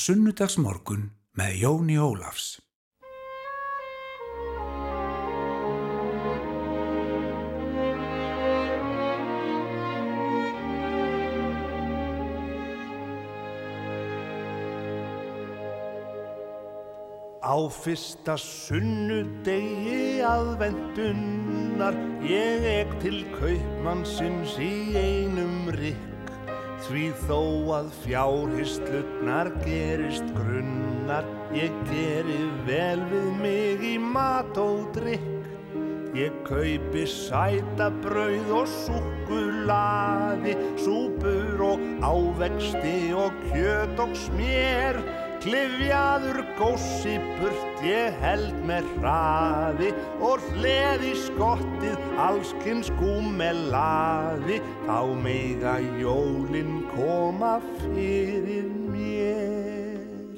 sunnudagsmorgun með Jóni Ólafs. Á fyrsta sunnudegi aðvendunnar ég ek til kaupmannsins í einum rykk því þó að fjárhislutnar gerist grunnar ég geri vel við mig í mat og drykk Ég kaupi sæta brauð og súkkulaði, súpur og ávexti og kjöt og smér. Klifjaður gósi burt ég held með hraði og hleði skottið allskins gúmelaði. Þá mega jólin koma fyrir mér.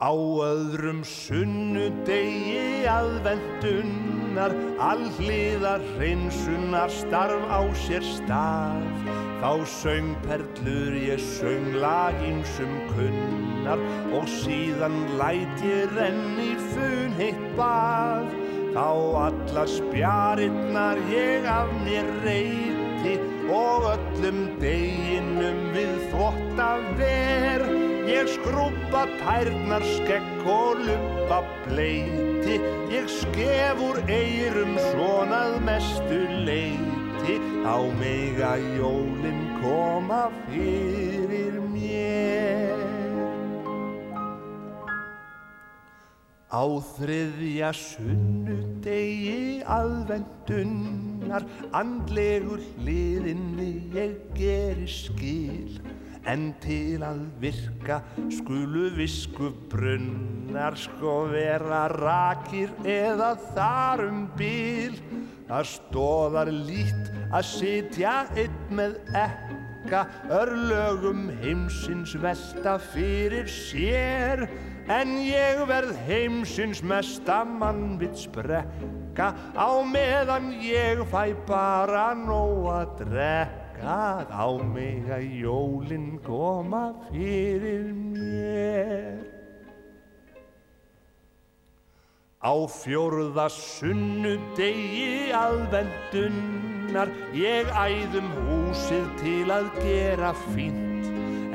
Á öðrum sunnudegi aðvendunar, allíðar hreinsunar starf á sér stað. Þá söng perlur ég söng lagímsum kunnar og síðan læt ég renni fun heitt bað. Þá alla spjarinnar ég af mér reyti og öllum deginum við þvotta ver. Ég skrúpa tærnar skekk og lupa bleiti Ég skef úr eyrum svonað mestu leiti Á mega jólin koma fyrir mér. Á þriðja sunnudegi aðvendunnar andlegur hliðinni ég geri skil. En til að virka skulu visku brunnar sko vera rakir eða þar um bíl það stóðar lít að sitja einn með ekka örlögum heimsins velta fyrir sér. En ég verð heimsins mesta mannvits brekka á meðan ég fæ bara nóg að drekka. Á mig að jólin koma fyrir mér Á fjórða sunnudegi aðvendunnar ég æðum húsið til að gera fínt.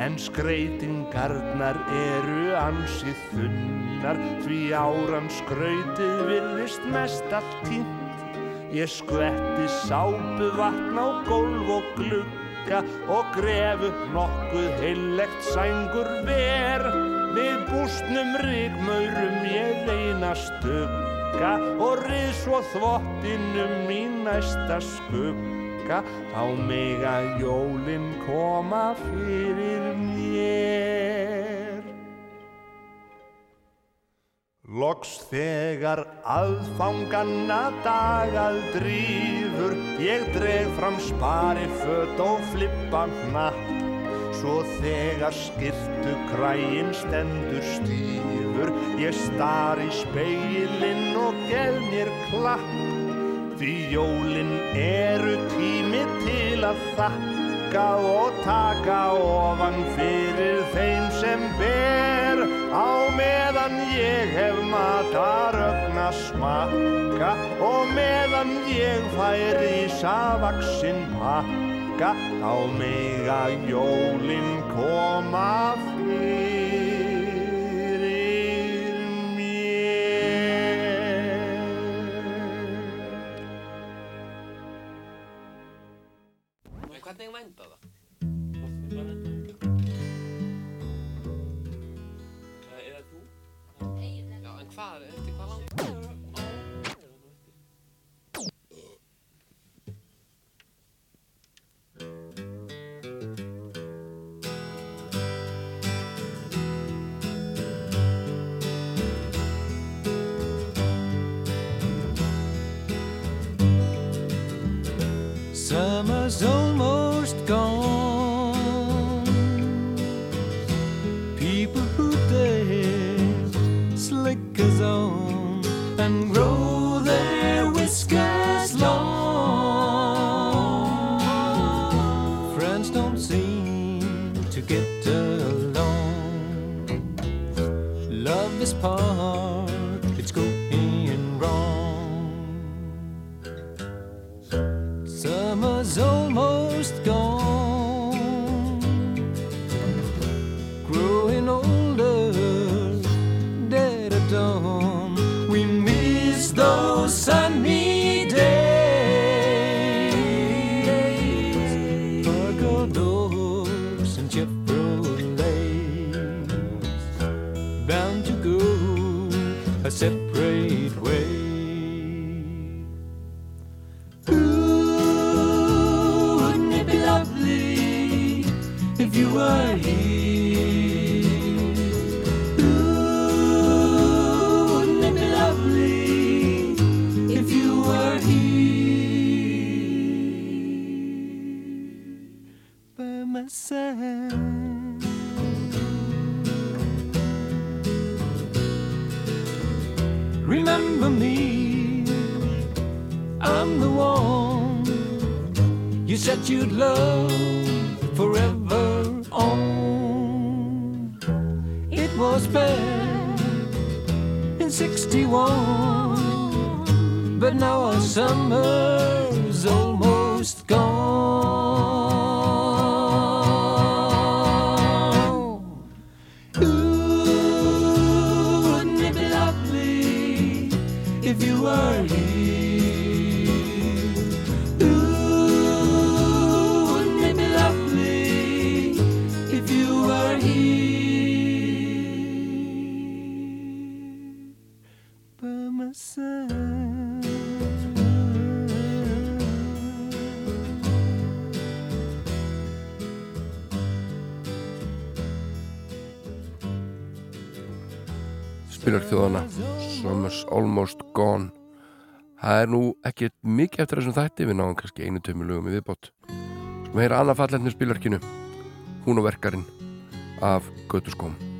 En skreitingarnar eru ansið þunnar því áran skrautið virðist mest allt tínt. Ég skvetti sápu vatn á gólf og glugga og gref upp nokkuð heillegt sængur ver við bústnum ríkmaurum ég reyna stugga og rið svo þvottinum í næsta skugga. Þá mega jólin koma fyrir mér. Loks þegar aðfanganna dagað drífur ég dreg fram spari fött og flippa hnapp Svo þegar skirtu kræin stendur stífur. Ég star í speilin og gef mér klapp Því jólin eru tími til að þakka Og taka ofan fyrir þeim sem ber. Meðan ég hef matarögna smakka og meðan ég færi savaksinn pakka þá mega jólin koma fyrir mér. Hvernig vænda það? Eða þú? Já, en hvað, eftir hvað Summer's almost gone. People who dance slickers on and grow their whiskers long. Friends don't seem to get along. Love is part, Summer's almost gone. You'd love ekki mikið eftir þessum þætti við náum kannski einu tömmu lögum í viðbót. Skulum heyra annað falletni spilarkinu hún og verkarinn af Götuskóm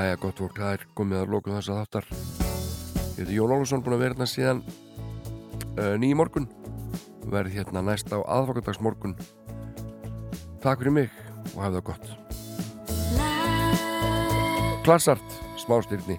Jæja, gott fólk, það er komið að lókum þess að þáttar. Ég heiti Jón Ólafsson, búin að vera hérna síðan uh, nýjum morgun. Verð hérna næst á aðfokkardagsmorgun. Takk fyrir mig og hafið það gott. Klassart, smástyrni.